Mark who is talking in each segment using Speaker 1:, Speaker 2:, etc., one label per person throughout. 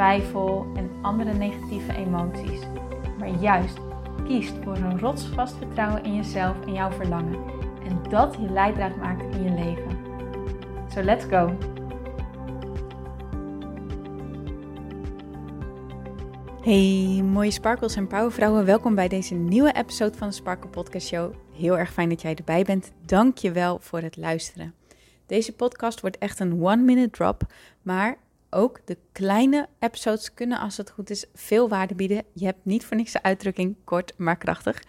Speaker 1: twijfel en andere negatieve emoties maar juist kiest voor een rotsvast vertrouwen in jezelf en jouw verlangen. En dat je leidraad maakt in je leven. So let's go! Hey, mooie sparkles en powervrouwen. Welkom bij deze nieuwe episode van de Sparkle Podcast Show. Heel erg fijn dat jij erbij bent. Dank je wel voor het luisteren. Deze podcast wordt echt een one-minute drop, maar ook de kleine episodes kunnen, als het goed is, veel waarde bieden. Je hebt niet voor niks de uitdrukking kort maar krachtig.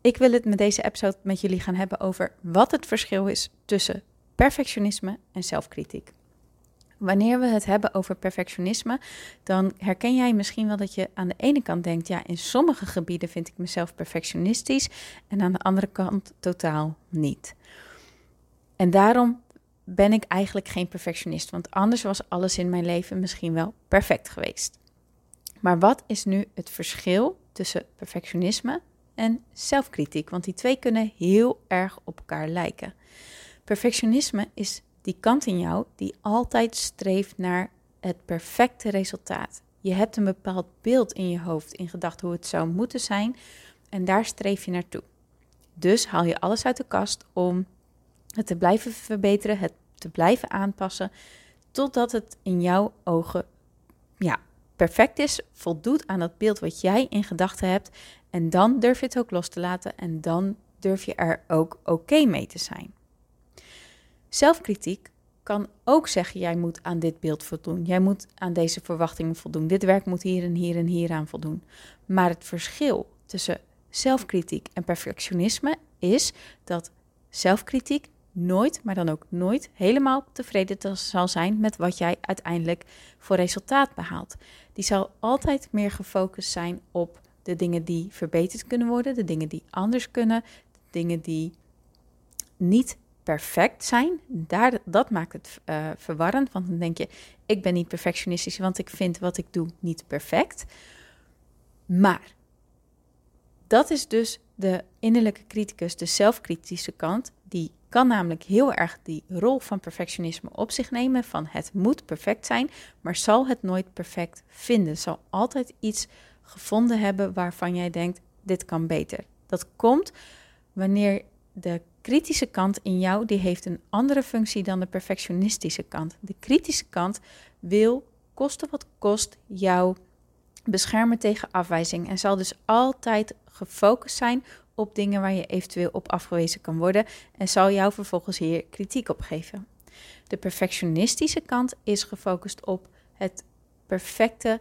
Speaker 1: Ik wil het met deze episode met jullie gaan hebben over wat het verschil is tussen perfectionisme en zelfkritiek. Wanneer we het hebben over perfectionisme, dan herken jij misschien wel dat je aan de ene kant denkt: ja, in sommige gebieden vind ik mezelf perfectionistisch, en aan de andere kant totaal niet. En daarom ben ik eigenlijk geen perfectionist, want anders was alles in mijn leven misschien wel perfect geweest. Maar wat is nu het verschil tussen perfectionisme en zelfkritiek? Want die twee kunnen heel erg op elkaar lijken. Perfectionisme is die kant in jou die altijd streeft naar het perfecte resultaat. Je hebt een bepaald beeld in je hoofd, in gedachten hoe het zou moeten zijn, en daar streef je naartoe. Dus haal je alles uit de kast om het te blijven verbeteren, het te blijven aanpassen, totdat het in jouw ogen ja, perfect is, voldoet aan dat beeld wat jij in gedachten hebt. En dan durf je het ook los te laten en dan durf je er ook oké mee te zijn. Zelfkritiek kan ook zeggen: jij moet aan dit beeld voldoen. Jij moet aan deze verwachtingen voldoen. Dit werk moet hier en hier en hier aan voldoen. Maar het verschil tussen zelfkritiek en perfectionisme is dat zelfkritiek nooit, maar dan ook nooit helemaal tevreden zal zijn met wat jij uiteindelijk voor resultaat behaalt. Die zal altijd meer gefocust zijn op de dingen die verbeterd kunnen worden, de dingen die anders kunnen, de dingen die niet perfect zijn. Daar, dat maakt het uh, verwarrend, want dan denk je, ik ben niet perfectionistisch, want ik vind wat ik doe niet perfect. Maar dat is dus de innerlijke criticus, de zelfkritische kant, die kan namelijk heel erg die rol van perfectionisme op zich nemen van het moet perfect zijn, maar zal het nooit perfect vinden. Zal altijd iets gevonden hebben waarvan jij denkt dit kan beter. Dat komt wanneer de kritische kant in jou die heeft een andere functie dan de perfectionistische kant. De kritische kant wil koste wat kost jou beschermen tegen afwijzing en zal dus altijd gefocust zijn op dingen waar je eventueel op afgewezen kan worden en zal jou vervolgens hier kritiek op geven. De perfectionistische kant is gefocust op het perfecte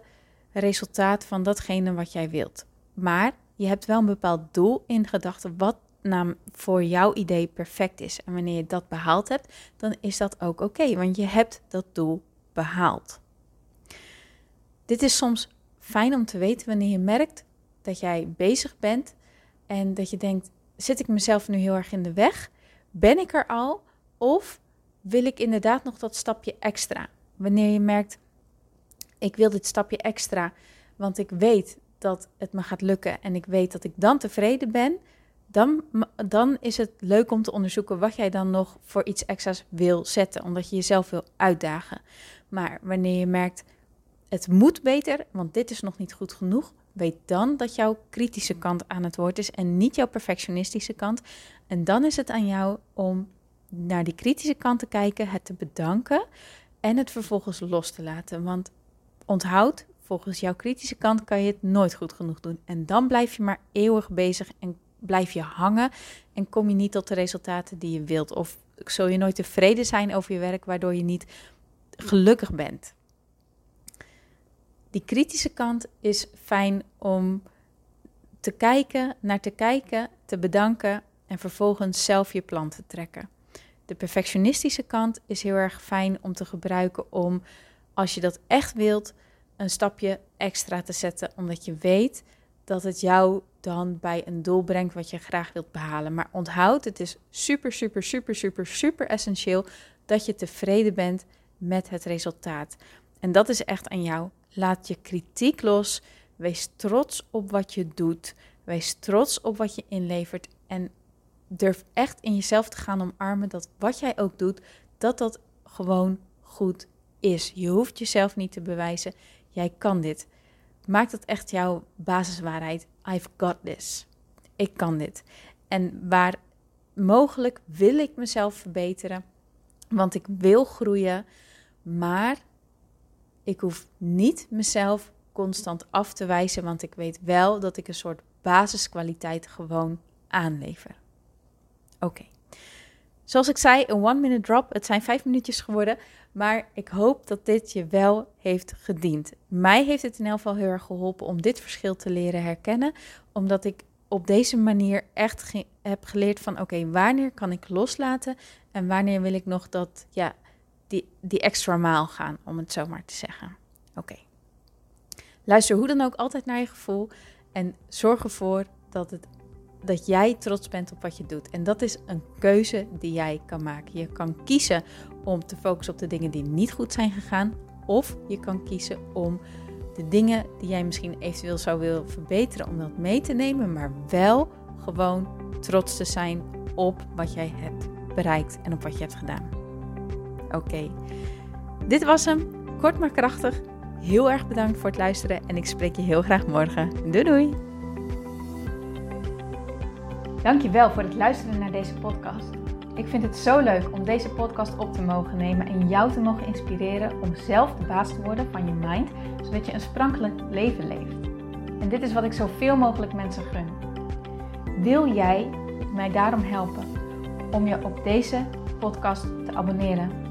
Speaker 1: resultaat van datgene wat jij wilt. Maar je hebt wel een bepaald doel in gedachten wat naam voor jouw idee perfect is. En wanneer je dat behaald hebt, dan is dat ook oké, want je hebt dat doel behaald. Dit is soms fijn om te weten wanneer je merkt dat jij bezig bent en dat je denkt, zit ik mezelf nu heel erg in de weg? Ben ik er al? Of wil ik inderdaad nog dat stapje extra? Wanneer je merkt, ik wil dit stapje extra, want ik weet dat het me gaat lukken en ik weet dat ik dan tevreden ben, dan, dan is het leuk om te onderzoeken wat jij dan nog voor iets extra's wil zetten, omdat je jezelf wil uitdagen. Maar wanneer je merkt, het moet beter, want dit is nog niet goed genoeg, weet dan dat jouw kritische kant aan het woord is en niet jouw perfectionistische kant. En dan is het aan jou om naar die kritische kant te kijken, het te bedanken en het vervolgens los te laten. Want onthoud, volgens jouw kritische kant kan je het nooit goed genoeg doen. En dan blijf je maar eeuwig bezig en blijf je hangen en kom je niet tot de resultaten die je wilt. Of zul je nooit tevreden zijn over je werk, waardoor je niet gelukkig bent die kritische kant is fijn om te kijken, naar te kijken, te bedanken en vervolgens zelf je plan te trekken. De perfectionistische kant is heel erg fijn om te gebruiken om, als je dat echt wilt, een stapje extra te zetten, omdat je weet dat het jou dan bij een doel brengt wat je graag wilt behalen. Maar onthoud, het is super, super, super, super, super essentieel dat je tevreden bent met het resultaat. En dat is echt aan jou. Laat je kritiek los. Wees trots op wat je doet. Wees trots op wat je inlevert. En durf echt in jezelf te gaan omarmen dat wat jij ook doet, dat dat gewoon goed is. Je hoeft jezelf niet te bewijzen. Jij kan dit. Maak dat echt jouw basiswaarheid. I've got this. Ik kan dit. En waar mogelijk wil ik mezelf verbeteren, want ik wil groeien, maar ik hoef niet mezelf constant af te wijzen, want ik weet wel dat ik een soort basiskwaliteit gewoon aanlever. Oké. Zoals ik zei, een one-minute drop. Het zijn vijf minuutjes geworden. Maar ik hoop dat dit je wel heeft gediend. Mij heeft het in elk geval heel erg geholpen om dit verschil te leren herkennen. Omdat ik op deze manier echt heb geleerd van oké, wanneer kan ik loslaten en wanneer wil ik nog dat, ja, die, die extra maal gaan, om het zo maar te zeggen. Oké. Luister hoe dan ook altijd naar je gevoel en zorg ervoor dat het dat jij trots bent op wat je doet. En dat is een keuze die jij kan maken. Je kan kiezen om te focussen op de dingen die niet goed zijn gegaan. Of je kan kiezen om de dingen die jij misschien eventueel zou willen verbeteren, om dat mee te nemen, maar wel gewoon trots te zijn op wat jij hebt bereikt en op wat je hebt gedaan. Oké, dit was hem. Kort maar krachtig. Heel erg bedankt voor het luisteren en ik spreek je heel graag morgen. Doei doei! Dankjewel voor het luisteren naar deze podcast. Ik vind het zo leuk om deze podcast op te mogen nemen en jou te mogen inspireren om zelf de baas te worden van je mind, zodat je een sprankelijk leven leeft. En dit is wat ik zoveel mogelijk mensen gun. Wil jij mij daarom helpen om je op deze podcast te abonneren?